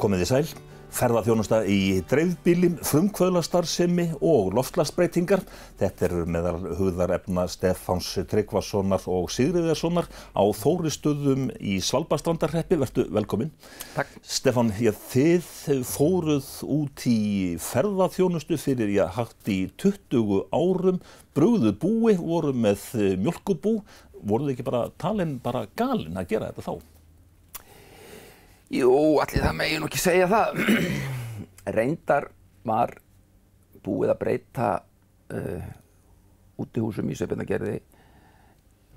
Komið í sæl, ferðarþjónusta í dreifbíli, frumkvöðlastarðsemi og loftslagsbreytingar. Þetta eru meðal hugðarefna Stefáns Tryggvasonar og Sigriðarssonar á Þóristöðum í Svalbardstrandarreppi. Vertu velkominn. Takk. Stefán, já, þið fóruð út í ferðarþjónustu fyrir já, hægt í 20 árum, brugðuð búi, voru með mjölkubú. Voruð þið ekki bara talin bara galin að gera þetta þá? Jú, allir það megi nú ekki segja það. Reyndar var búið að breyta uh, útihúsum í Sveipindagerði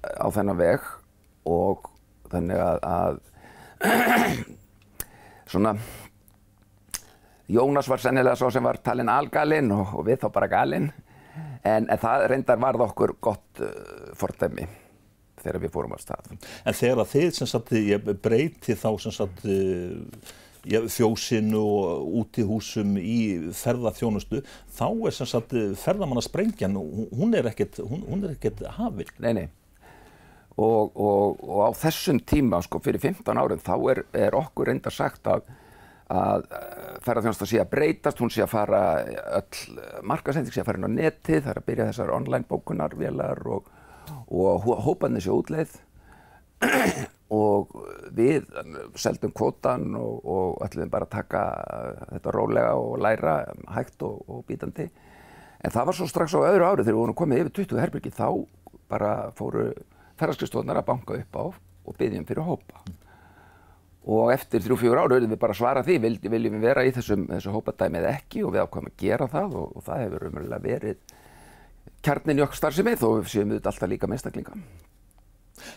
á þennan veg og þannig að, að svona Jónas var sennilega svo sem var talin algalinn og, og við þá bara galinn en, en það reyndar varð okkur gott uh, fordæmi þegar við fórum á stað. En þegar þið sem sagt, ég breyti þá sem sagt, fjósinu og út í ferðarþjónustu, þá er sem sagt ferðamannasprengjan, hún er ekkert, hún, hún er ekkert hafinn. Nei, nei. Og, og, og á þessum tíma, sko, fyrir 15 árum, þá er, er okkur reyndar sagt að, að ferðarþjónusta sé að breytast, hún sé að fara, öll markasending sé að fara inn á netið, það er að byrja þessar online bókunarvélar og og hópaðni sér útleið. Og við seldum kvotan og, og ætlum bara að taka þetta rólega og læra hægt og, og bítandi. En það var svo strax á öðru ári þegar við vorum komið yfir 20 herbyrgi þá bara fóru ferðarskristofunar að banka upp á og byggjum fyrir hópa. Og eftir 3-4 ári höfum við bara svara því viljum við vera í þessum, þessu hópadæmi eða ekki? Og við ákvæmum að gera það og, og það hefur umverulega verið kjarnin í okkar starfsemi þó við séum við alltaf líka meðstaklinga.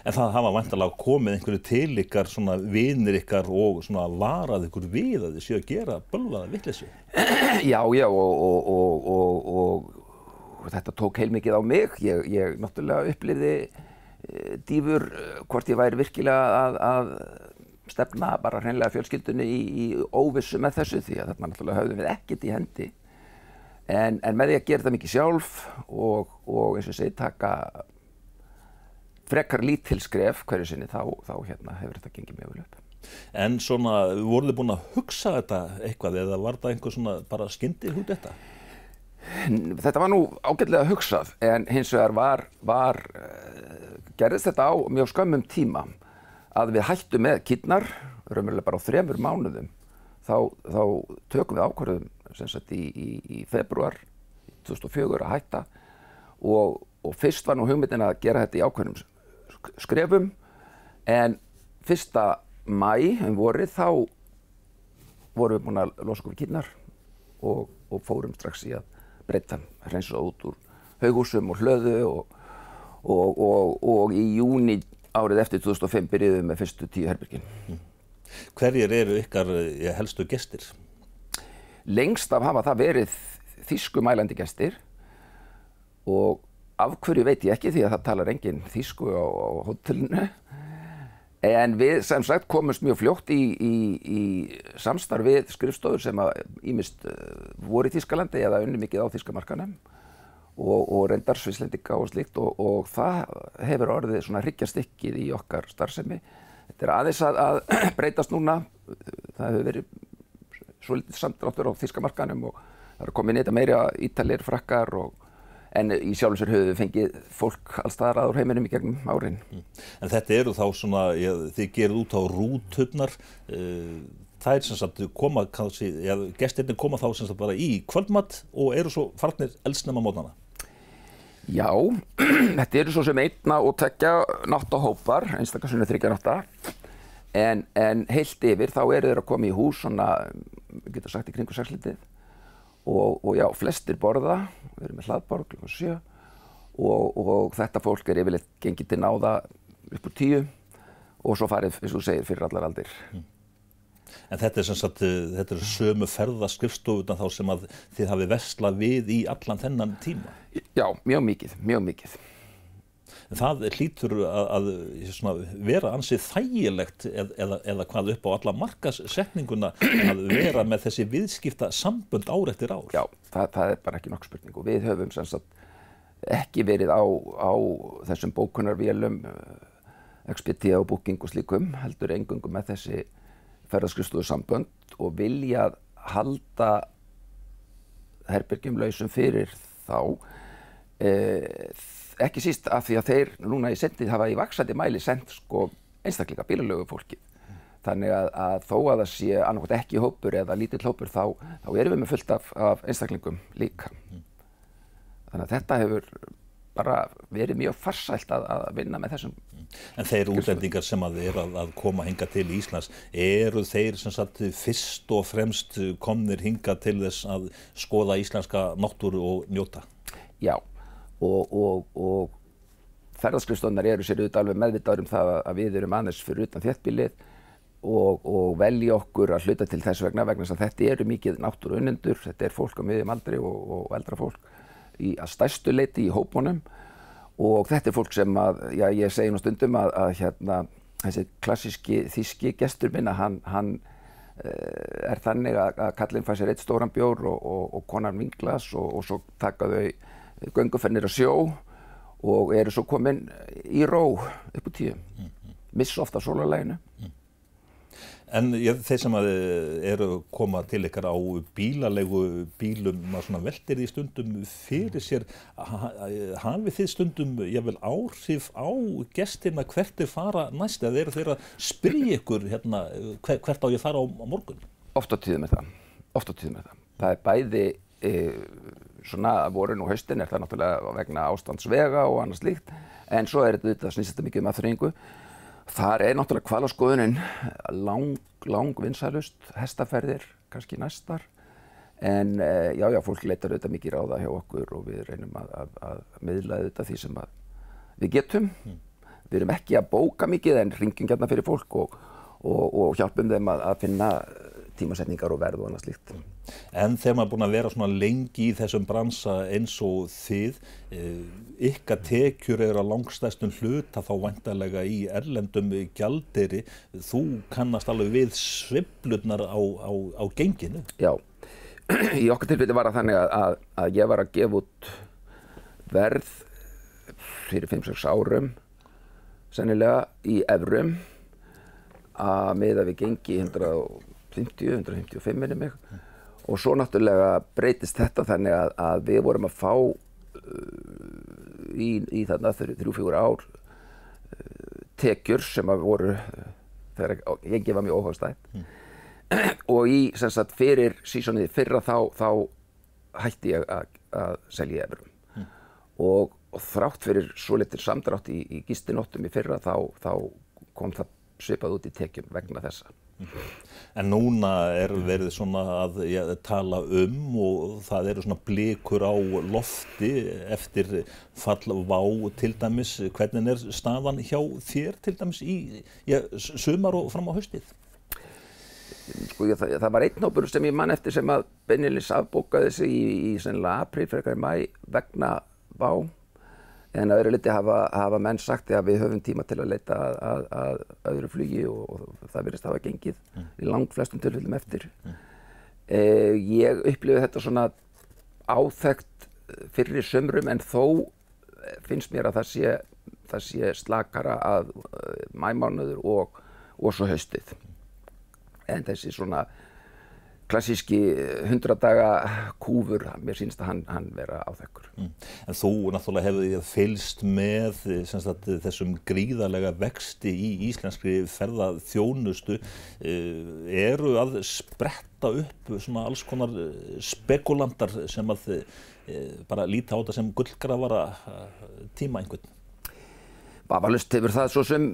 En það hafa vantalega komið einhverju til ykkar, svona vinir ykkar og svona varað ykkur við að þið séu að gera bölvaða vittleysi? Já, já og, og, og, og þetta tók heilmikið á mig. Ég, ég náttúrulega uppliði e, dýfur hvort ég væri virkilega að, að stefna bara hreinlega fjölskyldunni í, í óvissu með þessu því að þetta náttúrulega höfðum við ekkert í hendi. En, en með því að gera það mikið sjálf og, og eins og segi taka frekar lítilskref hverju sinni þá, þá hérna, hefur þetta gengið mjög vel upp. En svona, voruð þið búin að hugsa þetta eitthvað eða var það einhver svona bara skyndi hútt þetta? Þetta var nú ágætlega hugsað en hins vegar var, var uh, gerðist þetta á mjög skömmum tíma að við hættum með kýrnar, raunverulega bara á þremur mánuðum þá, þá tökum við ákvarðum sagt, í, í, í februar 2004 að hætta og, og fyrst var nú hugmyndin að gera þetta í ákveðnum skrefum en fyrsta mæ um vorið þá vorum við búin að losa okkur kynnar og, og fórum strax í að breyta hreinsa út úr haugúsum og hlöðu og, og í júni árið eftir 2005 byrjuðum við með fyrstu tíu herbyrgin. Hverjir eru ykkar helstu gestir? Lengst af hafa það verið þýsku mælandi gestir. Og af hverju veit ég ekki því að það talar engin þýsku á, á hotellinu en við sem sagt komumst mjög fljótt í, í, í samstarfið skrifstofur sem að ímist uh, voru í Þýskalandi eða unni mikið á Þýskamarkanum og, og reyndar svislendika og slikt og, og það hefur orðið svona hryggjastykkið í okkar starfsemi. Þetta er aðeins að, að breytast núna, það hefur verið svolítið samdráttur á þískamarkanum og það er komið neitt að meira ítalir, frakkar og en í sjálfum sér höfum við fengið fólk allstaðar aður heiminum í gegnum árin. Mm. En þetta eru þá svona, ja, þið gerir út á rúthutnar, uh, það er sem sagt koma, ja, gestirni koma þá sem sagt bara í kvöldmatt og eru svo farnir eldsnema mótnana? Já, þetta eru svo sem einna og tekja náttahópar, einstakar sunni þryggja nátta en, en heilt yfir þá eru þeir að koma í hús svona við getum sagt í kringu sexlitið og, og já, flestir borða, við erum með hlaðborg klukkan 7 og, og þetta fólk er yfirleitt gengið til náða upp úr tíu og svo farið, eins og þú segir, fyrir allar aldir. Mm. En þetta er sem sagt, þetta er sömu ferðaskrifstofuna þá sem að þið hafi vestlað við í allan þennan tíma? Já, mjög mikið, mjög mikið það hlýtur að, að svona, vera ansið þægilegt eða, eða hvað upp á alla markasetninguna að vera með þessi viðskipta sambund ár eftir ár. Já, það, það er bara ekki nokk spurning og við höfum sagt, ekki verið á, á þessum bókunarvélum, Expedia og Booking og slíkum, heldur engungum með þessi ferðarskristofu sambönd og vilja halda herbergjum lausum fyrir þá eh, ekki síst af því að þeir núna í sendið hafa í vaksandi mæli sendt sko einstakleika bílalögu fólki þannig að, að þó að það sé annarkot ekki hópur eða lítill hópur þá, þá erum við með fullt af, af einstaklingum líka þannig að þetta hefur bara verið mjög farsælt að, að vinna með þessum En þeir útlendingar sem að er að, að koma hinga til Íslands, eru þeir sem sagt fyrst og fremst komnir hinga til þess að skoða íslenska náttúru og njóta? Já, og, og, og ferðarskristofunar eru sér auðvitað alveg meðvitaður um það að við erum aðeins fyrir utan þéttbílið og, og velja okkur að hluta til þess vegna vegna þess að þetta eru mikið náttúru unnendur, þetta er fólk á miðjum aldri og eldra fólk í að stærstu leiti í hópunum. Og þetta er fólk sem að, já ég segi nú stundum að, að hérna þessi klassíski þíski gestur minna hann, hann uh, er þannig að, kallinn fær sér eitt stóran bjór og, og, og konar vinglas og, og svo taka þau göngufennir á sjó og eru svo komin í ró upp á tíu, mm -hmm. missa ofta sólarleginu. Mm. En ég, þeir sem að eh, eru koma til ykkar á bílalegu bílum, maður veldir því stundum fyrir sér, hafið þið stundum jável áhrif á gestina hvert er fara næst eða eru þeir að spyrja ykkur hérna, hvert á ég fara á, á morgun? Ofta tíðu með það, ofta tíðu með það. Það er bæði e, svona vorun og haustin er það náttúrulega vegna ástandsvega og annars líkt en svo er þetta snýst þetta mikið um aðþrýingu Þar er náttúrulega kvalaskoðunin lang, lang vinsælust, hestaferðir kannski næstar en eh, já, já, fólk leitar auðvitað mikið ráða hjá okkur og við reynum að, að, að miðla auðvitað því sem við getum. Mm. Við erum ekki að bóka mikið en ringjum gætna fyrir fólk og, og, og hjálpum þeim að, að finna tímasetningar og verð og annað slíkt. En þegar maður er búin að vera svona lengi í þessum bransa eins og þið, eh, ykkar tekjur eru að langstæstun hluta þá vantarlega í erlendum gjalderi, þú kannast alveg við sviblunar á, á, á genginu. Já, í okkar tilfelli var það þannig að, að, að ég var að gefa út verð fyrir 5-6 árum, sennilega í evrum, að miða við gengi 150, 155 minnum mig og svo náttúrulega breytist þetta þannig að, að við vorum að fá uh, í, í þarna þrjú-fjóra ár uh, tekjur sem að voru þegar ég gefa mjög óhagstætt mm. og í sem sagt fyrir sísonið fyrra þá, þá hætti ég að, selja efrum mm. og, og þrátt fyrir svo litur samdrátt í, í gistinóttum í fyrra þá, þá kom það svipað út í tekjum vegna þessa En núna er verið svona að ja, tala um og það eru svona blikur á lofti eftir fallvá til dæmis. Hvernig er staðan hjá þér til dæmis í ja, sumar og fram á haustið? Sko ég, það, það var einn hópur sem ég mann eftir sem að Bennilis afbókaði sig í, í april fyrir hverju mæ vegna vá En að öðru liti hafa, hafa menn sagt að við höfum tíma til að leita að, að, að öðru flugi og, og það verðist hafa gengið mm. í langt flestum tilfellum eftir. Mm. Eh, ég upplifi þetta svona áþægt fyrir sömrum en þó finnst mér að það sé, það sé slakara að uh, mæmánuður og, og svo haustið. En þessi svona klassíski 100 daga kúfur, mér sínst að hann, hann vera áþekkur. Mm. En þú náttúrulega hefði fylst með sagt, þessum gríðarlega vexti í íslenskri ferðaþjónustu. Eh, eru að spretta upp svona alls konar eh, spekulandar sem að eh, bara líta á þetta sem gullgrafara tíma einhvern? Vafalust hefur það svo sem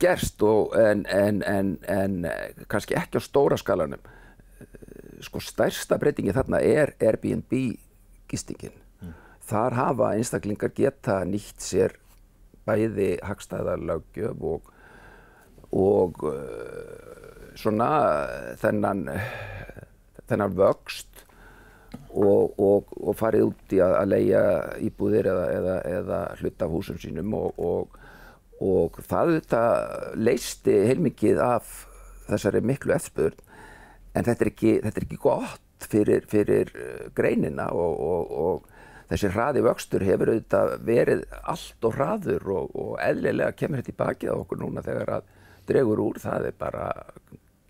gerst og en, en, en, en kannski ekki á stóra skalanum sko stærsta breytingi þarna er Airbnb gistingin. Mm. Þar hafa einstaklingar geta nýtt sér bæði hagstæðarlaugjöf og, og uh, svona þennan, þennan vöxt og, og, og farið út í að, að leia íbúðir eða, eða, eða hluta af húsum sínum og það þetta leisti heilmikið af þessari miklu eftirspurn en þetta er ekki, þetta er ekki gott fyrir, fyrir uh, greinina og, og, og þessi hraði vöxtur hefur auðvitað verið allt og hraður og, og eðlilega kemur þetta í bakið á okkur núna þegar að dregur úr það er bara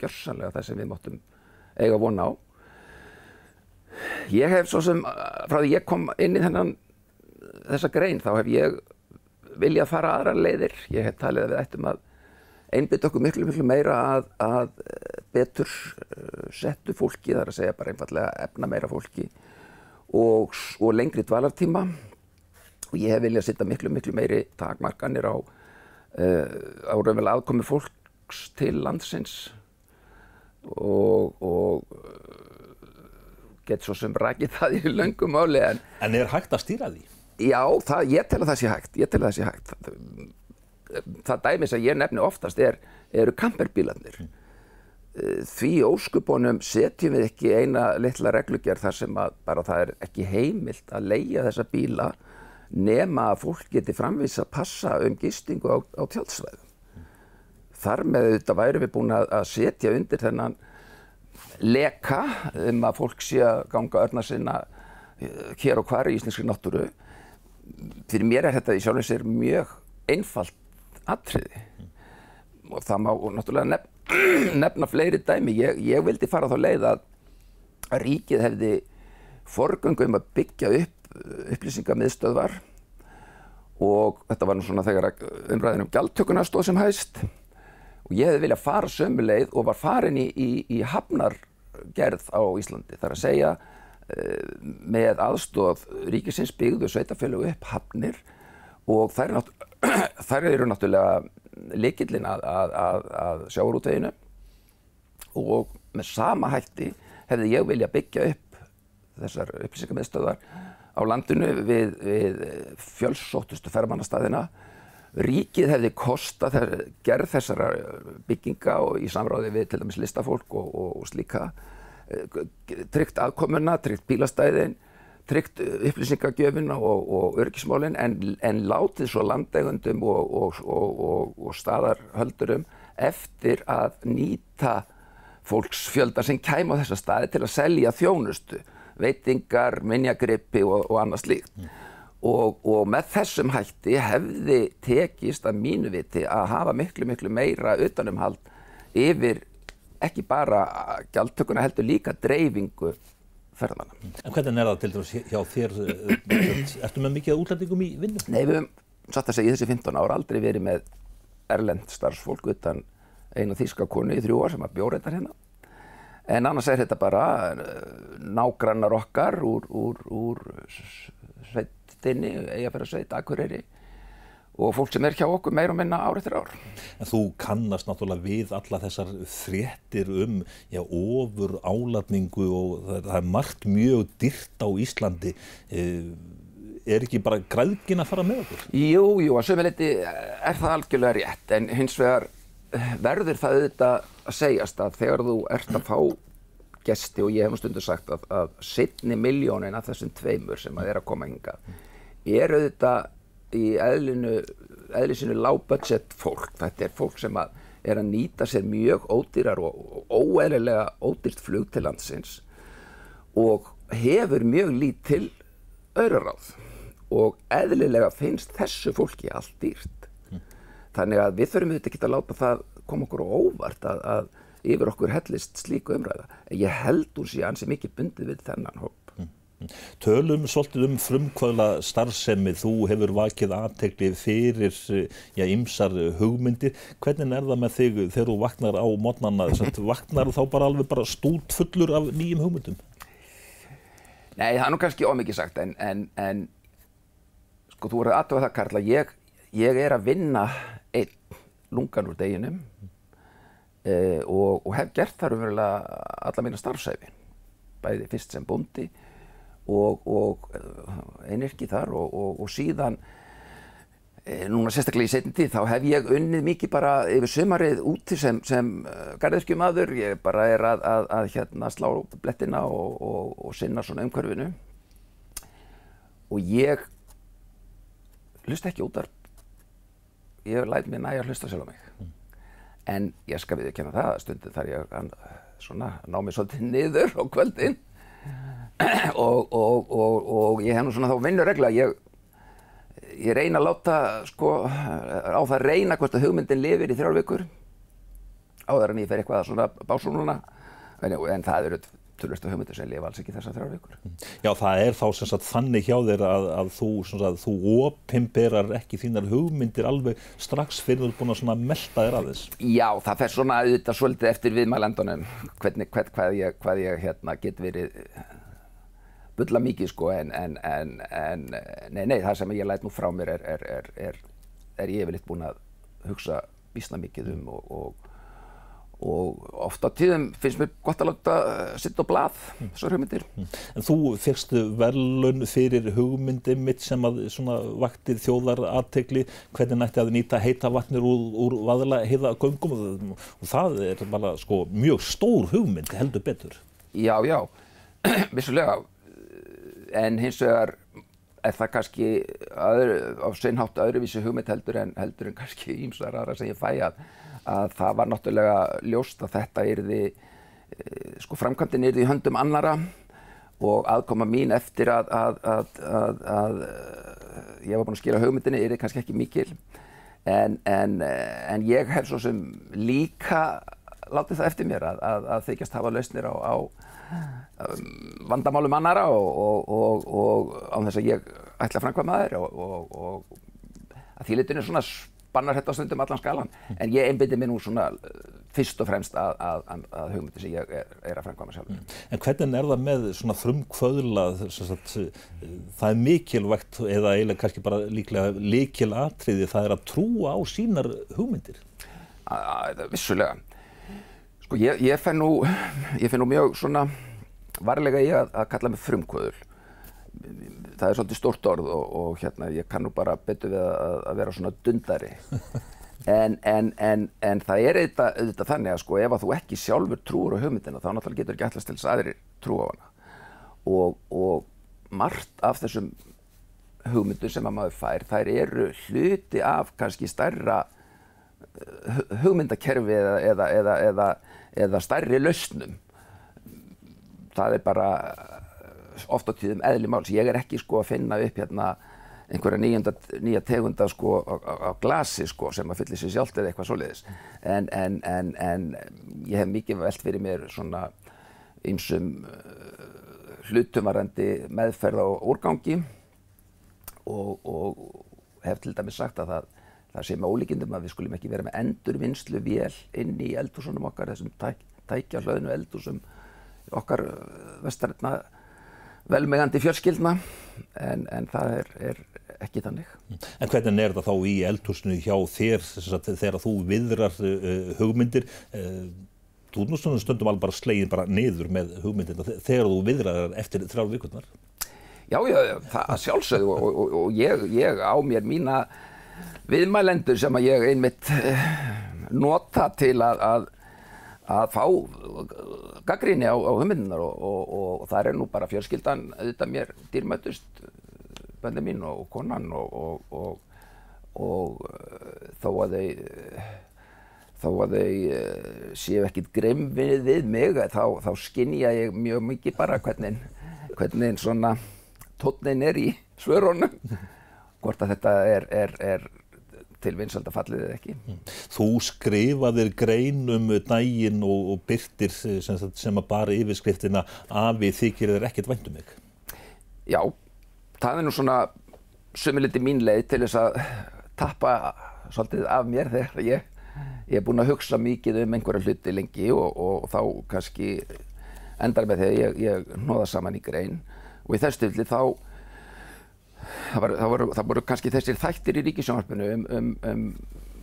gjörsanlega það sem við máttum eiga vona á. Ég hef svo sem, frá því ég kom inn í þennan, þessa grein, þá hef ég viljað fara aðra leiðir. Ég hef talið að við ættum að einbytta okkur miklu, miklu meira að, að betur uh, settu fólki, það er að segja bara einfallega efna meira fólki og, og lengri dvalartíma og ég hef viljað setja miklu, miklu meiri takmarkanir á, uh, á raunverulega aðkomi fólks til landsins og, og get svo sem rækið það í löngum máli en, En er hægt að stýra því? já, það, ég tel að það sé hægt ég tel að það sé hægt það, það dæmi sem ég nefni oftast er, eru kamperbílarnir. Því óskupunum setjum við ekki eina litla reglugjör þar sem að bara það er ekki heimilt að leia þessa bíla nema að fólk geti framvís að passa um gistingu á, á tjálsvæðum þar með þetta væri við búin að, að setja undir þennan leka um að fólk sé að ganga örna sinna eh, hér og hvar í íslenskri náttúru. Fyrir mér er þetta í sjálfins er mjög einfalt atriði. Og það má náttúrulega nefn, nefna fleiri dæmi. Ég, ég vildi fara þá leið að ríkið hefði forgöngu um að byggja upp upplýsingamiðstöðvar. Og þetta var nú svona þegar umræðin um gjaldtökuna stóð sem hæst. Og ég hefði viljað fara sömu leið og var farin í, í, í hafnargerð á Íslandi. Það er að segja uh, með aðstóð ríkisins byggðu sveitafélög upp hafnir. Og þær, nátt, þær eru náttúrulega likillin að, að, að, sjáurútveginu og með sama hætti hefði ég viljað byggja upp þessar upplýsingamiðstöðar á landinu við, við fjölsóttustu fermannastæðina ríkið hefði kosta gerð þessara bygginga og í samráði við til dæmis listafólk og, og, og slíka tryggt aðkomuna, tryggt bílastæðin tryggt upplýsingagjöfina og, og örgismálin en, en látið svo landegundum og staðarhöldurum eftir að nýta fólksfjölda sem kæma á þessa staði til að selja þjónustu veitingar, minjagrippi og, og annað slíkt. Mm. Og, og með þessum hætti hefði tekist að mínu viti að hafa miklu, miklu meira utanumhald yfir ekki bara gjaldtökuna heldur líka dreifingu ferðamanna. En hvernig er það til dæmis hjá þér, ertu með mikið útlendingum í vinnu? Nei, við höfum satt að segja í þessi 15 ára aldrei verið með erlend starfsfólk utan einu þýska konu í þrjú ár sem að bjóra þetta hérna. En annars er þetta bara nágrannar okkar úr, úr, úr sveitinni, eigafæra akureyri og fólk sem er hjá okkur meir og minna ár eftir ár. En þú kannast náttúrulega við alla þessar fréttir um já, ofur álatningu og það, það er margt mjög dyrt á Íslandi. Er ekki bara græðgin að fara með okkur? Jú, jú, að sömuleyti er það algjörlega rétt en hins vegar verður það auðvitað að segjast að þegar þú ert að fá gesti og ég hef um stundu sagt að, að sittni miljónin af þessum tveimur sem að er að koma hinga er auðvitað í eðlinu, eðlisinu lág budget fólk. Þetta er fólk sem að er að nýta sér mjög ódýrar og óeðlilega ódýrt flug til landsins og hefur mjög lítil öðruráð og eðlilega finnst þessu fólki allt dýrt. Mm. Þannig að við þurfum auðvitað ekki að láta það koma okkur óvart að, að yfir okkur hellist slíku umræða. Ég held úr síðan sem ekki bundið við þennan hóp. Tölum svolítið um frumkvöðla starfsemi, þú hefur vakið aðtegli fyrir já, ymsar hugmyndir. Hvernig er það með þig þegar þú vaknar á mótnarna? Vaknar þá bara alveg bara stút fullur af nýjum hugmyndum? Nei, það er nú kannski ómikið sagt en, en, en sko þú verður aðtöða það Karla, ég, ég er að vinna einn lungan úr deginum eh, og, og hef gert þar umverulega alla mína starfsæfi, bæði fyrst sem búndi og, og einirki þar og, og, og síðan e, núna sérstaklega í tíð þá hef ég unnið mikið bara yfir sömarið úti sem, sem garðirkjumadur, ég bara er að, að, að hérna slá blettina og sinna svona umhverfinu. Og ég hlusta ekki út af ég læt mér næja að hlusta sjálf á mig. Mm. en ég skal við ekki kenna það stundin þar ég að svona ná mig svolítið niður á kvöldin og, og, og, og ég hef nú svona þá vinnuregla ég, ég reyna að láta sko á það reyna hvort að hugmyndin lifir í þrjár vikur áður en ég fer eitthvað svona básúnuna en, en það eru tölvösta hugmyndir sem lifa alls ekki þessar þrjár vikur. Já, það er þá sem sagt þannig hjá þér að, að þú, sagt, þú opimberar ekki þínar hugmyndir alveg strax fyrir er búin að svona melda þér að þess. Já, það fer svona auðvitað svolítið eftir viðmælendunum hvernig, hvern, hvað ég, hvað ég hérna, get verið bulla mikið sko en, en, en, en nei, nei, það sem ég læt nú frá mér er, er, er, er, er ég yfirleitt búin að hugsa bísna mikið um og, og og ofta tíðum finnst mér gott að láta sitt á blað þessar hugmyndir. En þú fyrstu verðlun fyrir hugmyndi mitt sem að svona vaktir þjóðar aðtegli hvernig nætti að nýta heita vatnir úr, úr vaðala heiða göngum og það er bara sko mjög stór hugmynd heldur betur. Já, já, vissulega en hins vegar er það kannski öðru, á seinhátt öðruvísi hugmynd heldur en heldur en kannski ímsar aðra sem ég fæ að að það var náttúrulega ljóst að þetta yrði, sko framkvæmdinn yrði í höndum annara og aðkoma mín eftir að, að, að, að ég var búinn að skila hugmyndinni yrði kannski ekki mikil. En, en, en ég hef svo sem líka látið það eftir mér að þykjast hafa lausnir á, á vandamálum annara og, og, og, og á þess að ég ætla að framkvæma þær og að því litinu svona bannar þetta stundum allan skalan en ég einbindi mér nú svona uh, fyrst og fremst að, að, að hugmyndi sem ég er, er að framkvæma sjálf. Mm. En hvernig er það með svona frumkvöðla, það er mikilvægt eða eiginlega kannski bara líklega líkil atriði, það er að trúa á sínar hugmyndir? Að, vissulega. Sko ég, ég fenn nú, nú mjög svona varlega í að, að kalla mig frumkvöðul það er svolítið stórt orð og, og hérna ég kannu bara betur við að, að vera svona dundari. En, en, en, en það er auðvitað, auðvitað þannig að sko ef að þú ekki sjálfur trúur á hugmyndina þá náttúrulega getur ekki allast til þess aðri trú á hana. Og, og margt af þessum hugmyndur sem að maður fær þær eru hluti af kannski stærra uh, hugmyndakerfi eða, eða, eða, eða stærri lausnum það er bara oft á tíðum eðli máls. Ég er ekki sko að finna upp hérna einhverja nýjunda, nýja tegunda sko á, á glasi sko sem að fyllir sér sjálft eða eitthvað svoleiðis. En, en, en, en ég hef mikið velt fyrir mér svona einsum uh, hlutumarandi meðferð á úrgangi og, og hef til dæmis sagt að það, það sé með ólíkindum að við skulum ekki vera með endurvinnslu vél inn í eldhúsunum okkar, þessum tæk, tækja hlaðinu eldhúsum okkar uh, vestarna velmegandi fjölskyldna en, en það er, er ekki þannig. En hvernig er það þá í eldhúsinu hjá þér þegar þú viðrar uh, hugmyndir? Uh, þú nú svona stundum alveg bara slegin bara niður með hugmyndirna þegar þú viðrar eftir þrjár vikurnar? Já, já, það sjálfsögðu og, og, og ég, ég á mér mína viðmælendur sem að ég einmitt uh, nota til að, að að fá gaggríni á, á hugmyndunar og, og, og, og það er nú bara fjörskildan auðvitað mér dýrmættust bændi mín og konan og þó að þau þó að þau séu ekkit grimm við mig þá, þá skinnja ég mjög mikið bara hvernig, hvernig svona tótnin er í svörunum hvort að þetta er, er, er til vinsaldafallið eða ekki. Mm. Þú skrifaðir grein um dægin og, og byrtir sem, sem að bara yfirskriftina afi þykir þeir ekkert væntum mig. Já, það er nú svona sömuliti mín leið til þess að tappa svolítið af mér þegar ég, ég er búin að hugsa mikið um einhverja hluti lengi og, og, þá kannski endar með þegar ég, ég hnoða saman í grein og í þessu tilli þá það, var, það, voru, það voru kannski þessir þættir í ríkisjónarpinu um, um, um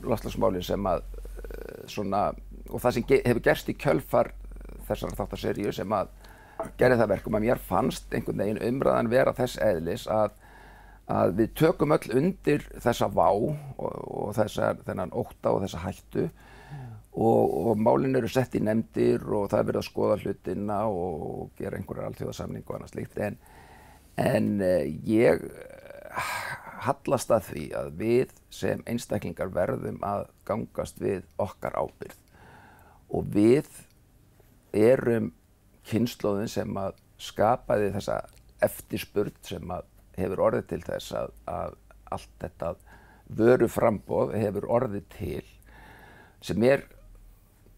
loslasmálinn sem að eh, svona, og það sem ge, hefur gerst í kjölfar þessar þáttarseríu sem að gerði það verkum að mér fannst einhvern veginn umræðan vera þess eðlis að, að við tökum öll undir þessa vá og, og þessar, þennan óta og þessa hættu og, og málinn eru sett í nefndir og það er verið að skoða hlutina og gera einhverjar alltjóðasamning og annað slíkt. En en eh, ég hallast að því að við sem einstaklingar verðum að gangast við okkar ábyrð og við erum kynnslóðin sem að skapaði þessa eftirspurð sem að hefur orðið til þess að, að allt þetta vöru frambóð hefur orðið til sem er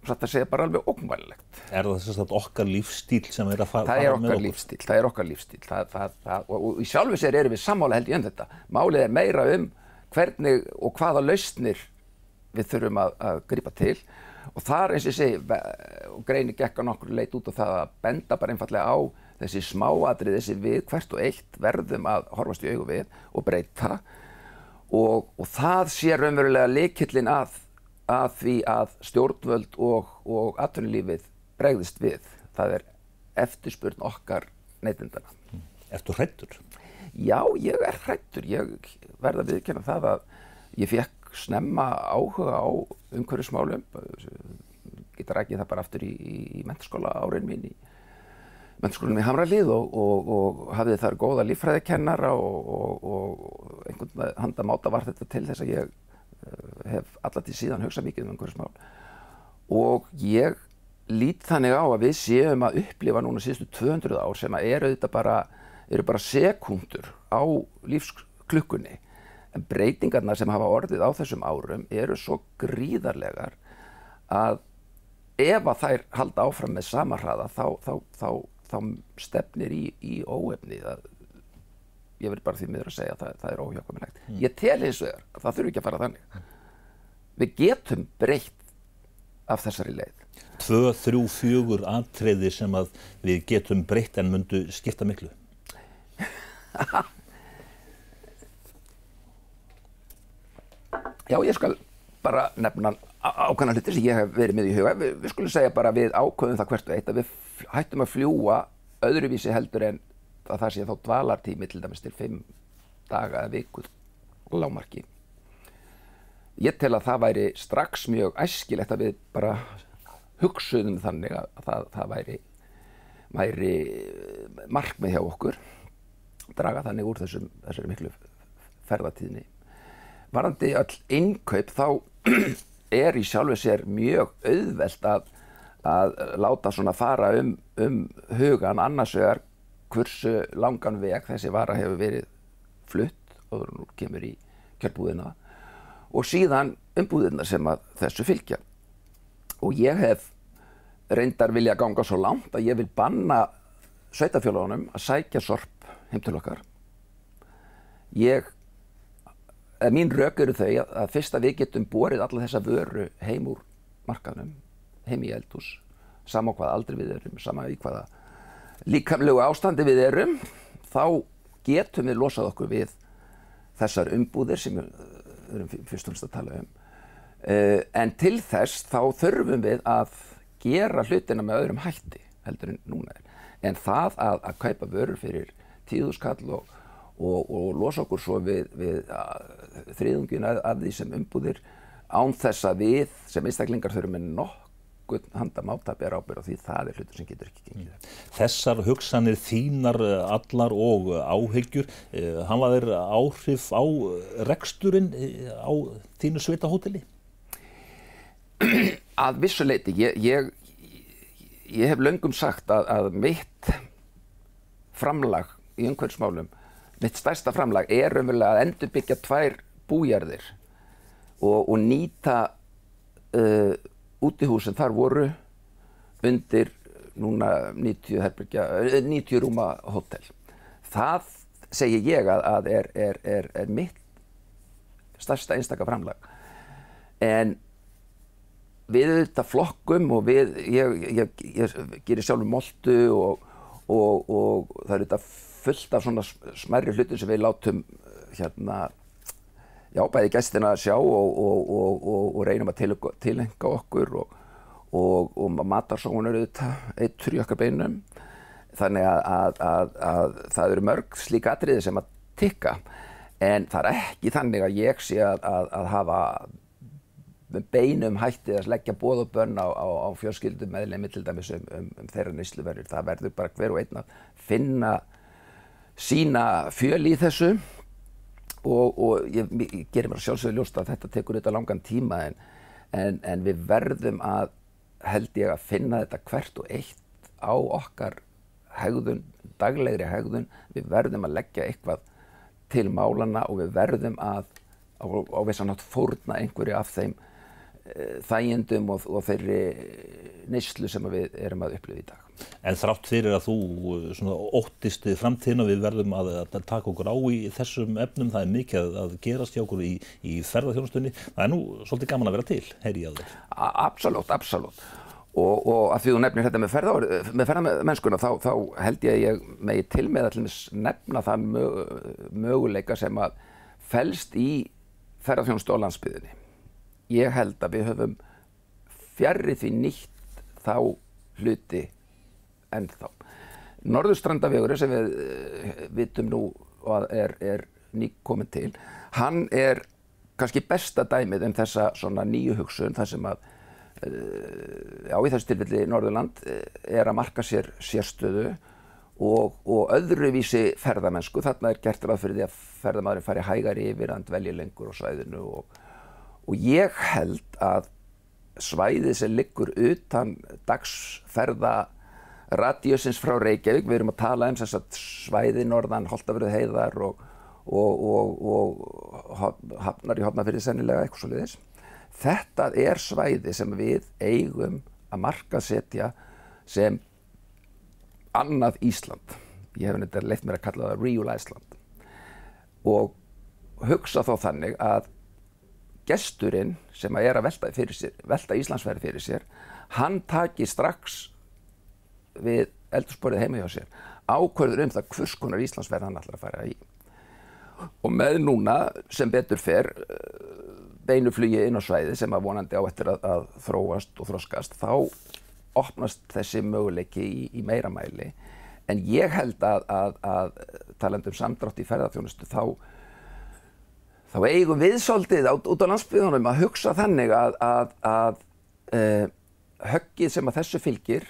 satt að segja bara alveg ókvæmilegt. Er það þess að okkar lífstíl sem er að fara Það með er okkur? okkar lífstíl, það er okkar lífstíl. Það, það, það, og, og í sjálfu sér erum við sammála held ég um þetta. Málið er meira um hvernig og hvaða lausnir við þurfum að, að grípa til og þar eins og ég segi, og greini gekk á nokkur leit út og það að benda bara einfallega á þessi smáatrið, þessi við hvert og eitt verðum að horfast í augu við og breyta og, og það sé raunverulega leikillin að, að því að stjórnvöld og, og atvinnulífið bregðist við. Það er eftirspurn okkar neytindana. Ertu hrættur? Já, ég er hrættur. Ég verða að viðkjanna það að ég fekk snemma áhuga á umhverfismálum. Geta rækið það bara aftur í, í, í mentaskóla árin mín í mentaskólanum í Hamralíð og, og, og hafði þar góða líffræðikennara og, og, og einhvern handa máta var þetta til þess að ég hef allatíð síðan hugsað mikið um umhverfismál. Og ég lít þannig á að við séum að upplifa núna síðustu 200 ár sem að eru þetta bara, eru bara sekundur á lífsklukkunni. En breytingarna sem hafa orðið á þessum árum eru svo gríðarlegar að ef að þær halda áfram með sama hraða þá, þá, þá, þá stefnir í, í óefni. Það, ég vil bara því miður að segja að það, það er óhjákvæmilegt. Ég tel eins og þér að það þurfi ekki að fara þannig. Við getum breytt af þessari leið. Tvö, þrjú, fjögur atriði sem að við getum breytt en myndu skipta miklu. Já, ég skal bara nefna á- ákveðna hluti sem ég hef verið með í huga. Við, við skulum segja bara við ákveðum það hvert og eitt að við hættum að fljúa öðruvísi heldur en að það sé þá dvalartími til dæmis til fimm daga eða vikur lámarki. Ég tel að það væri strax mjög æskilegt að við bara hugsuðum þannig að það, það væri, væri markmið hjá okkur draga þannig úr þessum, þessari miklu ferðatíðni. Varandi öll innkaup þá er í sjálfu sér mjög auðvelt að, að láta svona fara um, um hugan annars vegar hversu langan veg þessi vara hefur verið flutt og kemur í kjörbúðina og síðan umbúðina sem að þessu fylgja. Og ég hef reyndar vilja ganga svo langt að ég vil banna sveitafélagunum að sækja sorp heim til okkar. Ég að mín rauk eru þau að, að fyrst að við getum borið alla þessa vöru heim úr markaðnum, heim í eldhús, sama á hvaða aldrei við erum, sama í hvaða líkamlegu ástandi við erum, þá getum við losað okkur við þessar umbúðir sem erum fyrst og fremst að tala um. Uh, en til þess þá þurfum við að gera hlutina með öðrum hætti heldur en núna er. En það að, að kaupa vörur fyrir tíðuskall og, og, og losa okkur svo við, við þriðungin af, því sem umbúðir án þess að við sem einstaklingar þurfum með nokkuð handa máta að bera ábyrð og því það er hlutur sem getur ekki gengið. Þessar hugsanir þínar eh, allar og eh, áhyggjur, eh, hafa þeir áhrif á reksturinn á þínu sveitahóteli? Að vissu leiti, ég, ég, ég hef löngum sagt að, að mitt framlag í umhverfsmálum, mitt stærsta framlag er raunverulega að endurbyggja tvær bújarðir og, og nýta uh, útihús sem þar voru undir núna 90, herbergja, eh, 90 rúma hótel. Það segi ég að, að er, er, er, er mitt stærsta einstaka framlag. En við auðvitað flokkum og við, ég, ég, ég, gerir sjálfur moltu og, og, og það er auðvitað fullt af svona smærri hlutum sem við látum hérna, já, bæði gæstina að sjá og, og, og reynum að til, tilhenga okkur og matarsónur auðvitað eittur í okkar beinum. Þannig að, að, að, að það eru mörg slíka atriði sem að tikka en það er ekki þannig að ég sé að hafa beinum hætti að leggja bóð og bönn á, á, á fjölskyldum meðlemi til dæmis um, um, um þeirra nýsluverður. Það verður bara hver og einn að finna sína fjöl í þessu og, og ég, ég gerir mér sjálfsögur ljóst að þetta tekur þetta langan tíma en, en, en við verðum að held ég að finna þetta hvert og eitt á okkar hegðun, daglegri hegðun. Við verðum að leggja eitthvað til málana og við verðum að á, á vissan átt fórna einhverju af þeim uh, þægjendum og, og þeirri neyslu sem við erum að upplifa í dag. En þrátt fyrir að þú svona, óttist framtíðina við verðum að, að taka okkur á í þessum efnum, það er mikið að gerast hjá okkur í, í ferðarþjónustunni, það er nú svolítið gaman að vera til, heyri ég að þér. Absolutt, absolutt. Og, og að því þú nefnir þetta með, ferðar, með ferðarmennskuna þá, þá held ég að ég megi til með allir nefna það möguleika sem að fælst í ferðarþjónustu á landsbyðinni. Ég held að við höfum fjarrið því nýtt þá hluti enn þá. Norðurstrandavegurinn sem við uh, vitum nú að er, er nýg komin til, hann er kannski besta dæmið um þessa svona nýju hugsun þar sem að uh, á í þessu tilfelli Norðurland uh, er að marka sér sérstöðu og, og öðruvísi ferðamennsku. Þarna er gert ráð fyrir því að ferðamæðurinn fari hægari yfir að velja lengur á svæðinu og, og ég held að svæðið sem liggur utan dagsferða radíusins frá Reykjavík, við erum að tala um svæði norðan Holtafröð heiðar og, og, og, og hafnar í hafnafyrði sennilega eitthvað svo leiðis. Þetta er svæði sem við eigum að marka setja sem annað Ísland. Ég hef nefndið leitt mér að kalla það Real Iceland. Og hugsa þá þannig að gesturinn sem að er að velta, sér, velta Íslandsferði fyrir sér, hann taki strax við eldursporið heima hjá sér ákvörður um það hvers konar Íslandsferð hann ætlar að fara í. Og með núna sem betur fer beinu flugi inn á svæði sem að vonandi á eftir að, að þróast og þroskast, þá opnast þessi möguleiki í, í meira mæli. En ég held að, að, að talandum samdrátt í ferðarþjónustu þá þá eigum við svolítið át, út á landsbyðunum að hugsa þannig að, að, uh, höggið sem að þessu fylgir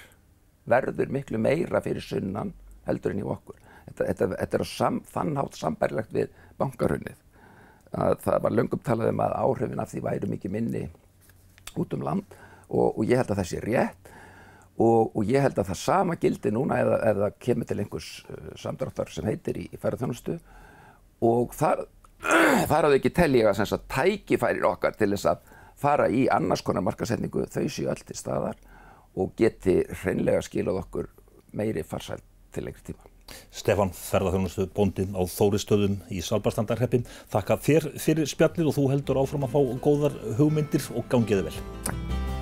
verður miklu meira fyrir sunnan heldur en í okkur. Þetta, þetta, þetta er sam, þannhátt sambærilegt við bankarunnið. Það var löngum talað um að áhrifin af því væri mikið minni út um land og, og ég held að það sé rétt og, og ég held að það sama gildi núna ef, ef það kemur til einhvers uh, samdráttar sem heitir í, í ferðarþjónustu og þar þar að ekki telja að tækifærir okkar til þess að fara í annars konar markasetningu þau séu öll til staðar og geti hreinlega skilað okkur meiri farsæl til lengri tíma. Stefan, ferðarþjónustu bóndin á Þóristöðum í Salbarstandarheppin. Þakka þér fyrir spjallir og þú heldur áfram að fá góðar hugmyndir og gangiði vel. Takk.